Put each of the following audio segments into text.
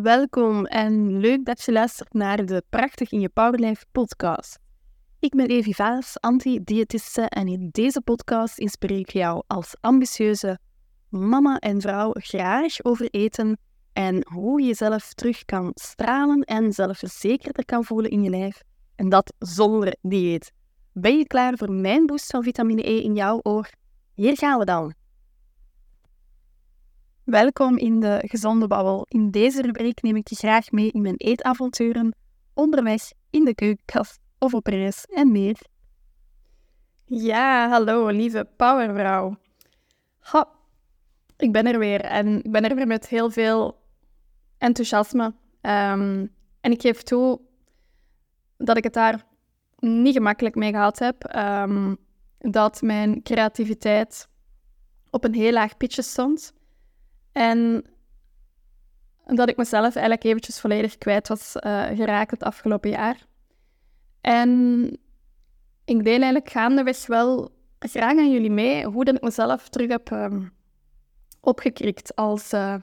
Welkom en leuk dat je luistert naar de Prachtig in je Powerlife podcast. Ik ben Evi Vaas, anti-diëtiste en in deze podcast inspireer ik jou als ambitieuze mama en vrouw graag over eten en hoe je jezelf terug kan stralen en zelfverzekerder kan voelen in je lijf. En dat zonder dieet. Ben je klaar voor mijn boost van vitamine E in jouw oor? Hier gaan we dan. Welkom in de Gezonde Babbel. In deze rubriek neem ik je graag mee in mijn eetavonturen, onderweg, in de keukenkast of op reis en meer. Ja, hallo lieve powervrouw. Ik ben er weer en ik ben er weer met heel veel enthousiasme. Ehm, en ik geef toe dat ik het daar niet gemakkelijk mee gehad heb. Ehm, dat mijn creativiteit op een heel laag pitje stond. En dat ik mezelf eigenlijk eventjes volledig kwijt was uh, geraakt het afgelopen jaar. En ik deel eigenlijk gaandeweg wel graag aan jullie mee hoe dat ik mezelf terug heb um, opgekrikt. Als uh,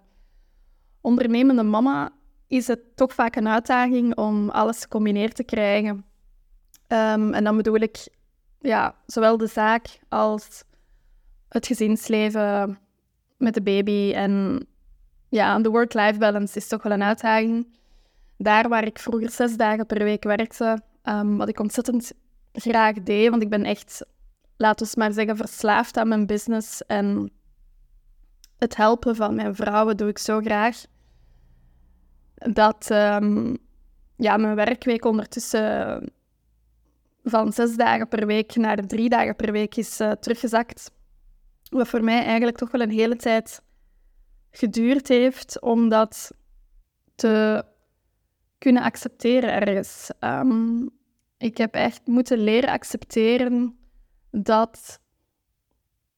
ondernemende mama is het toch vaak een uitdaging om alles gecombineerd te krijgen. Um, en dan bedoel ik ja, zowel de zaak als het gezinsleven met de baby. En ja, de work-life balance is toch wel een uitdaging. Daar waar ik vroeger zes dagen per week werkte, um, wat ik ontzettend graag deed, want ik ben echt, laten we maar zeggen, verslaafd aan mijn business. En het helpen van mijn vrouwen doe ik zo graag. Dat um, ja, mijn werkweek ondertussen van zes dagen per week naar drie dagen per week is uh, teruggezakt. Wat voor mij eigenlijk toch wel een hele tijd geduurd heeft om dat te kunnen accepteren ergens. Um, ik heb echt moeten leren accepteren dat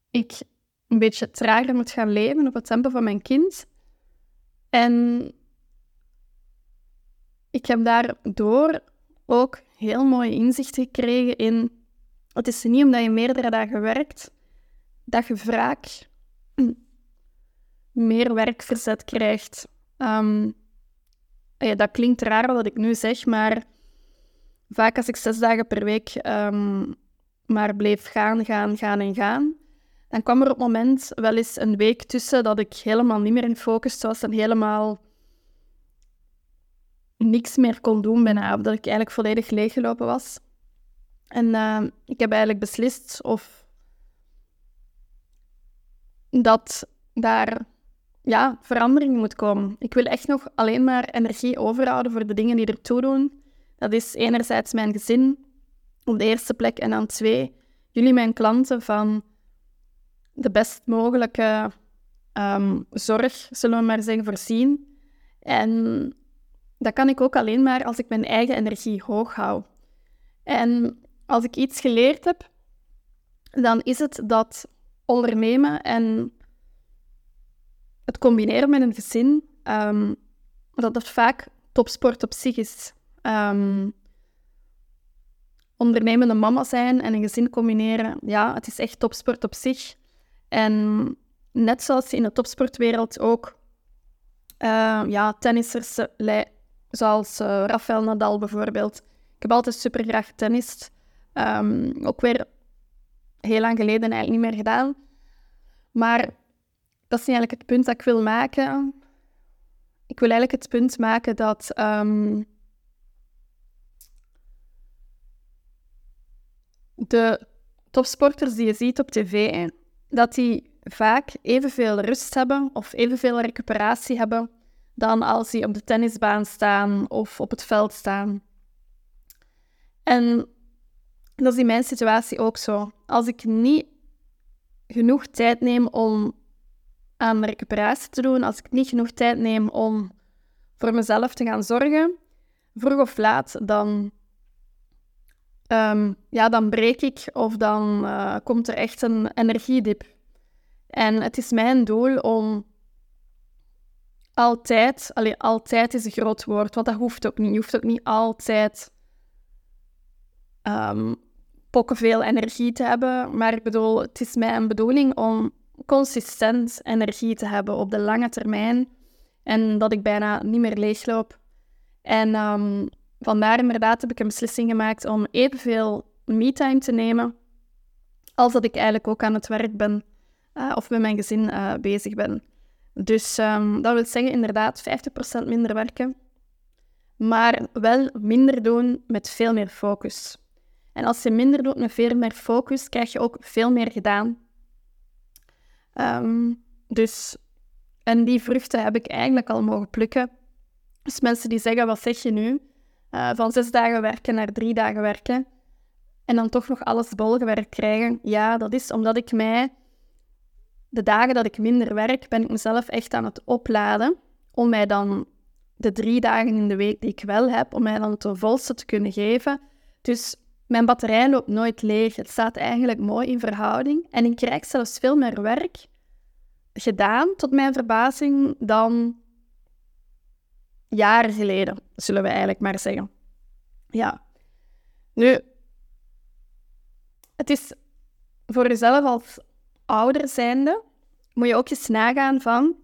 ik een beetje trager moet gaan leven op het tempo van mijn kind. En ik heb daardoor ook heel mooie inzichten gekregen in... Het is niet omdat je meerdere dagen werkt, dat je vaak meer werkverzet krijgt. Ja, dat klinkt raar wat ik nu zeg, maar vaak als ik zes dagen per week um, maar bleef gaan, gaan, gaan en gaan, dan kwam er op het moment wel eens een week tussen dat ik helemaal niet meer in focus was en helemaal niks meer kon doen bijna, of dat ik eigenlijk volledig leeggelopen was. En uh, ik heb eigenlijk beslist of dat daar ja, verandering moet komen. Ik wil echt nog alleen maar energie overhouden voor de dingen die ertoe doen. Dat is enerzijds mijn gezin op de eerste plek en dan twee, jullie mijn klanten van de best mogelijke um, zorg, zullen we maar zeggen, voorzien. En dat kan ik ook alleen maar als ik mijn eigen energie hoog hou. En als ik iets geleerd heb, dan is het dat ondernemen en het combineren met een gezin, um, dat dat vaak topsport op zich is. Um, ondernemende mama zijn en een gezin combineren, ja, het is echt topsport op zich. En net zoals in de topsportwereld ook uh, ja, tennissers zoals uh, Rafael Nadal bijvoorbeeld. Ik heb altijd super graag getennist. Um, ook weer heel lang geleden eigenlijk niet meer gedaan. Maar dat is niet eigenlijk het punt dat ik wil maken. Ik wil eigenlijk het punt maken dat um, de topsporters die je ziet op tv, dat die vaak evenveel rust hebben of evenveel recuperatie hebben dan als die op de tennisbaan staan of op het veld staan. En dat is in mijn situatie ook zo. Als ik niet genoeg tijd neem om aan recuperatie te doen, als ik niet genoeg tijd neem om voor mezelf te gaan zorgen, vroeg of laat, dan, um, ja, dan breek ik of dan uh, komt er echt een energiedip. En het is mijn doel om altijd, alleen altijd is een groot woord, want dat hoeft ook niet. Je hoeft ook niet altijd um, veel energie te hebben. Maar ik bedoel, het is mijn bedoeling om consistent energie te hebben op de lange termijn. En dat ik bijna niet meer leegloop. En um, vandaar inderdaad heb ik een beslissing gemaakt om evenveel me-time te nemen als dat ik eigenlijk ook aan het werk ben uh, of met mijn gezin uh, bezig ben. Dus um, dat wil zeggen inderdaad 50% minder werken, maar wel minder doen met veel meer focus. En als je minder doet met veel meer focus, krijg je ook veel meer gedaan. Um, dus, en die vruchten heb ik eigenlijk al mogen plukken. Dus mensen die zeggen, wat zeg je nu? Uh, van zes dagen werken naar drie dagen werken. En dan toch nog alles bolgewerkt krijgen. Ja, dat is omdat ik mij... De dagen dat ik minder werk, ben ik mezelf echt aan het opladen. Om mij dan de drie dagen in de week die ik wel heb, om mij dan het volste te kunnen geven. Dus mijn batterij loopt nooit leeg. Het staat eigenlijk mooi in verhouding. En ik krijg zelfs veel meer werk gedaan, tot mijn verbazing, dan jaren geleden, zullen we eigenlijk maar zeggen. Ja. Nu, het is voor jezelf als ouder zijnde, moet je ook eens nagaan van,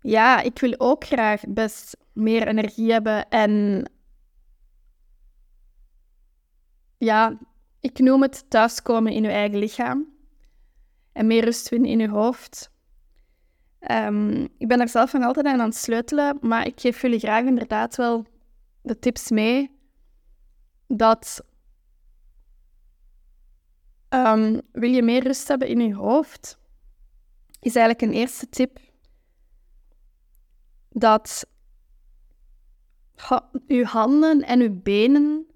ja, ik wil ook graag best meer energie hebben en ja, ik noem het thuiskomen in je eigen lichaam en meer rust vinden in je hoofd. Um, ik ben er zelf nog altijd aan aan het sleutelen, maar ik geef jullie graag inderdaad wel de tips mee dat um, wil je meer rust hebben in je hoofd, is eigenlijk een eerste tip dat je handen en je benen,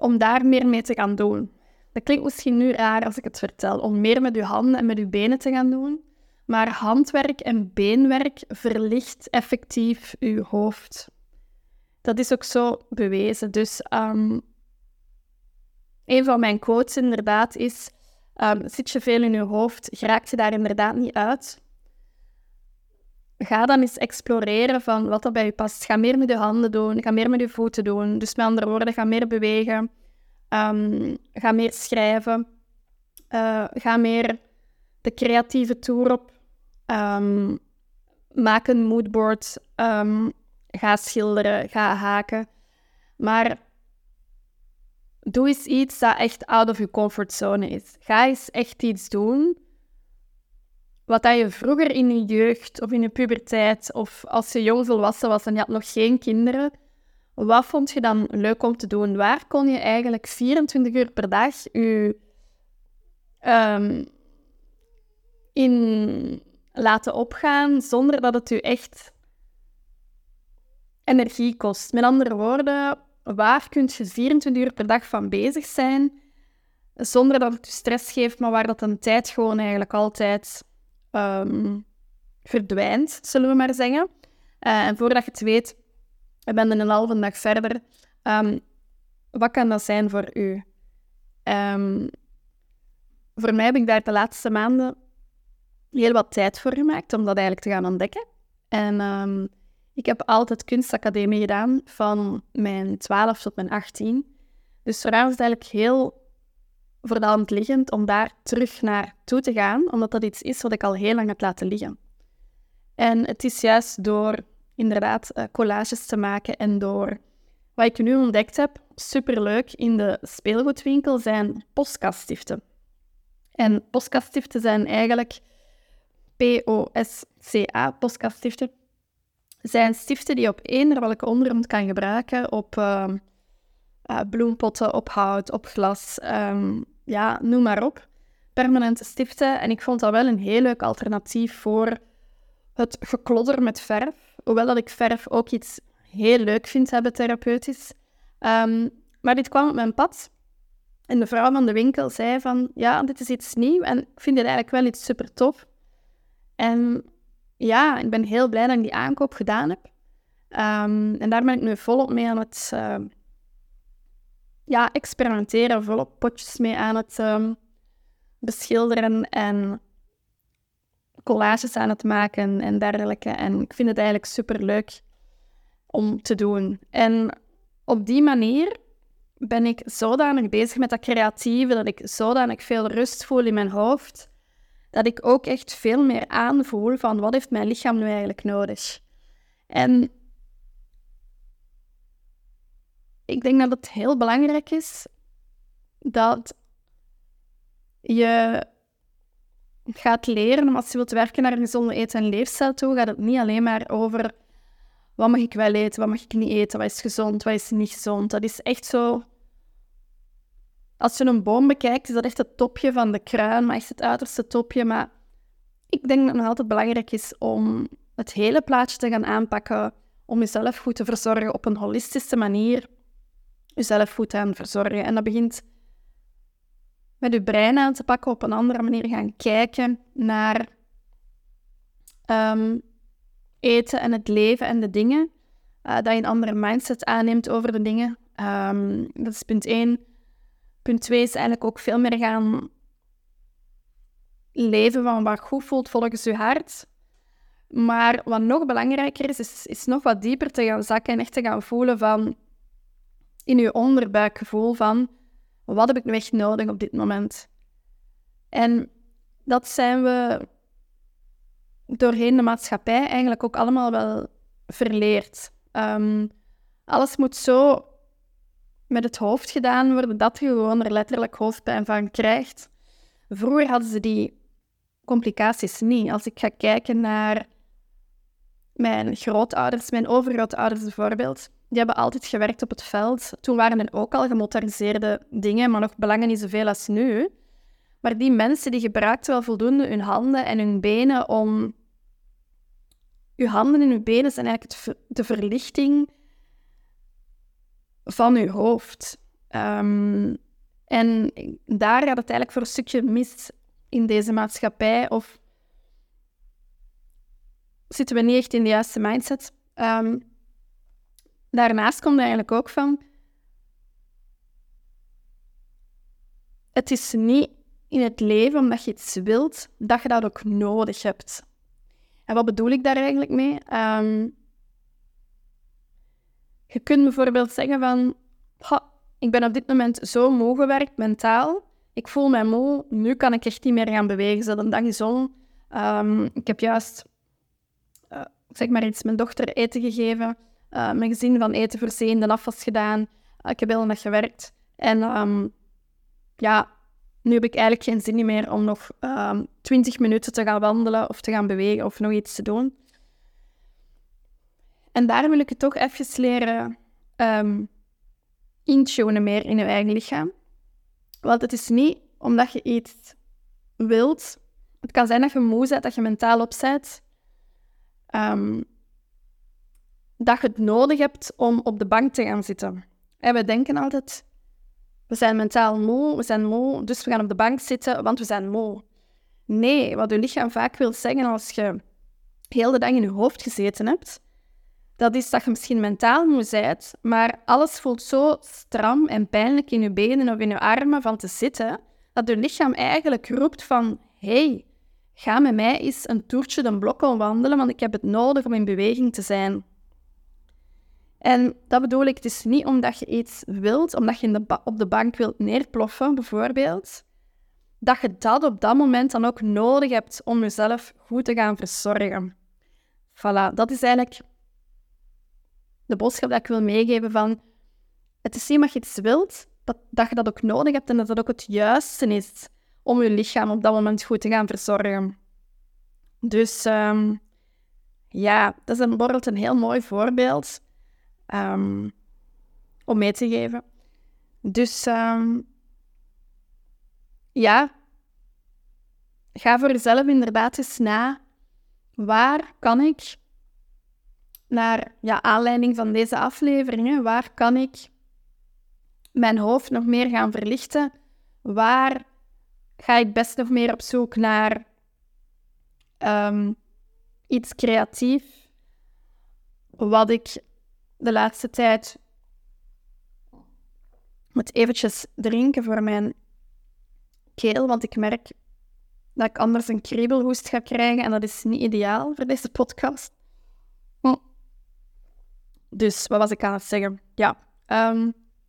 om daar meer mee te gaan doen. Dat klinkt misschien nu raar als ik het vertel, om meer met je handen en met je benen te gaan doen. Maar handwerk en beenwerk verlicht effectief je hoofd. Dat is ook zo bewezen. Dus um, een van mijn quotes inderdaad is: um, zit je veel in je hoofd, raakt je daar inderdaad niet uit. Ga dan eens exploreren van wat er bij je past. Ga meer met je handen doen, ga meer met je voeten doen. Dus met andere woorden, ga meer bewegen. Um, ga meer schrijven. Uh, ga meer de creatieve tour op. Um, maak een moodboard. Um, ga schilderen. Ga haken. Maar doe eens iets dat echt out of je comfortzone is. Ga eens echt iets doen wat dat je vroeger in je jeugd of in je puberteit of als je jong volwassen was en je had nog geen kinderen, wat vond je dan leuk om te doen? Waar kon je eigenlijk 24 uur per dag je um, in laten opgaan zonder dat het je echt energie kost? Met andere woorden, waar kun je 24 uur per dag van bezig zijn zonder dat het je stress geeft, maar waar dat een tijd gewoon eigenlijk altijd um, verdwijnt, zullen we maar zeggen. Uh, en voordat je het weet, ik ben een halve dag verder. Um, wat kan dat zijn voor u? Um, voor mij heb ik daar de laatste maanden heel wat tijd voor gemaakt om dat eigenlijk te gaan ontdekken. En ik heb altijd kunstacademie gedaan van mijn 12 tot mijn 18. Dus voor was het eigenlijk heel voor de hand liggend om daar terug naar toe te gaan, omdat dat iets is wat ik al heel lang heb laten liggen. En het is juist door inderdaad uh, collages te maken. En door wat ik nu ontdekt heb, superleuk in de speelgoedwinkel, zijn postkaststiften. En postkaststiften zijn eigenlijk P-O-S-C-A, postkaststiften. Zijn stiften die je op eender welke ondergrond kan gebruiken, op uh, uh, bloempotten, op hout, op glas, um, ja, noem maar op. Permanente stiften. En ik vond dat wel een heel leuk alternatief voor het geklodder met verf hoewel dat ik verf ook iets heel leuk vind hebben therapeutisch. Um, maar dit kwam op mijn pad. En de vrouw van de winkel zei van, ja, dit is iets nieuw en ik vind dit eigenlijk wel iets super tof. En ja, ik ben heel blij dat ik die aankoop gedaan heb. Um, en daar ben ik nu volop mee aan het ja, experimenteren, volop potjes mee aan het um, beschilderen en collages aan het maken en dergelijke. En ik vind het eigenlijk super leuk om te doen. En op die manier ben ik zodanig bezig met dat creatieve, dat ik zodanig veel rust voel in mijn hoofd, dat ik ook echt veel meer aanvoel van wat heeft mijn lichaam nu eigenlijk nodig. En ik denk dat het heel belangrijk is dat je gaat leren, als je wilt werken naar een gezonde eten- en leefstijl toe, gaat het niet alleen maar over wat mag ik wel eten, wat mag ik niet eten, wat is gezond, wat is niet gezond. Dat is echt zo... Als je een boom bekijkt, is dat echt het topje van de kruin, maar echt het uiterste topje. Maar ik denk dat het nog altijd belangrijk is om het hele plaatje te gaan aanpakken, om jezelf goed te verzorgen op een holistische manier. Jezelf goed te gaan verzorgen. En dat begint met je brein aan te pakken, op een andere manier gaan kijken naar ehm, eten en het leven en de dingen. Uh, dat je een andere mindset aanneemt over de dingen. Um, dat is punt 1. Punt 2 is eigenlijk ook veel meer gaan leven van wat goed voelt volgens je hart. Maar wat nog belangrijker is, is, is nog wat dieper te gaan zakken en echt te gaan voelen van in je onderbuikgevoel van wat heb ik nu echt nodig op dit moment? En dat zijn we doorheen de maatschappij eigenlijk ook allemaal wel verleerd. Um, alles moet zo met het hoofd gedaan worden dat je gewoon er letterlijk hoofdpijn van krijgt. Vroeger hadden ze die complicaties niet. Als ik ga kijken naar mijn grootouders, mijn overgrootouders bijvoorbeeld, die hebben altijd gewerkt op het veld. Toen waren er ook al gemotoriseerde dingen, maar nog belangen niet zoveel als nu. Maar die mensen die gebruikten wel voldoende hun handen en hun benen om... Uw handen en uw benen zijn eigenlijk de verlichting van uw hoofd. Um, en daar gaat het eigenlijk voor een stukje mis in deze maatschappij. Of zitten we niet echt in de juiste mindset. Um, daarnaast komt eigenlijk ook van... Het is niet in het leven omdat je iets wilt, dat je dat ook nodig hebt. En wat bedoel ik daar eigenlijk mee? Um, je kunt bijvoorbeeld zeggen van... ik ben op dit moment zo moe gewerkt, mentaal. Ik voel mij moe, nu kan ik echt niet meer gaan bewegen. Zet een dag is om. Um, ik heb juist, uh, zeg maar iets, mijn dochter eten gegeven uh, mijn gezin van eten voorzien, de afwas gedaan. Uh, ik heb heel dag gewerkt. En um, ja, nu heb ik eigenlijk geen zin meer om nog um, ehm, 20 minuten te gaan wandelen of te gaan bewegen of nog iets te doen. En daar wil ik het toch even leren um, meer in je eigen lichaam. Want het is niet omdat je iets wilt. Het kan zijn dat je moe bent, dat je mentaal op bent. Um, dat je het nodig hebt om op de bank te gaan zitten. En we denken altijd, we zijn mentaal moe, we zijn moe, dus we gaan op de bank zitten, want we zijn moe. Nee, wat je lichaam vaak wil zeggen als je heel de dag in je hoofd gezeten hebt, dat is dat je misschien mentaal moe bent, maar alles voelt zo stram en pijnlijk in je benen of in je armen van te zitten, dat je lichaam eigenlijk roept van, hey, ga met mij eens een toertje de blokken wandelen, want ik heb het nodig om in beweging te zijn. En dat bedoel ik dus niet omdat je iets wilt, omdat je in de op de bank wilt neerploffen, bijvoorbeeld, dat je dat op dat moment dan ook nodig hebt om jezelf goed te gaan verzorgen. Voilà, dat is eigenlijk de boodschap dat ik wil meegeven van het is niet omdat je iets wilt, dat, dat je dat ook nodig hebt en dat dat ook het juiste is om je lichaam op dat moment goed te gaan verzorgen. Dus um, ja, dat is een borrelt een heel mooi voorbeeld um, om mee te geven. Dus um, ja, ga voor jezelf inderdaad eens na. Waar kan ik, naar ja, aanleiding van deze afleveringen, waar kan ik mijn hoofd nog meer gaan verlichten? Waar ga ik best nog meer op zoek naar um, iets creatief, wat ik de laatste tijd moet eventjes drinken voor mijn keel, want ik merk dat ik anders een kriebelhoest ga krijgen en dat is niet ideaal voor deze podcast. Hm. Dus wat was ik aan het zeggen? Ja, um,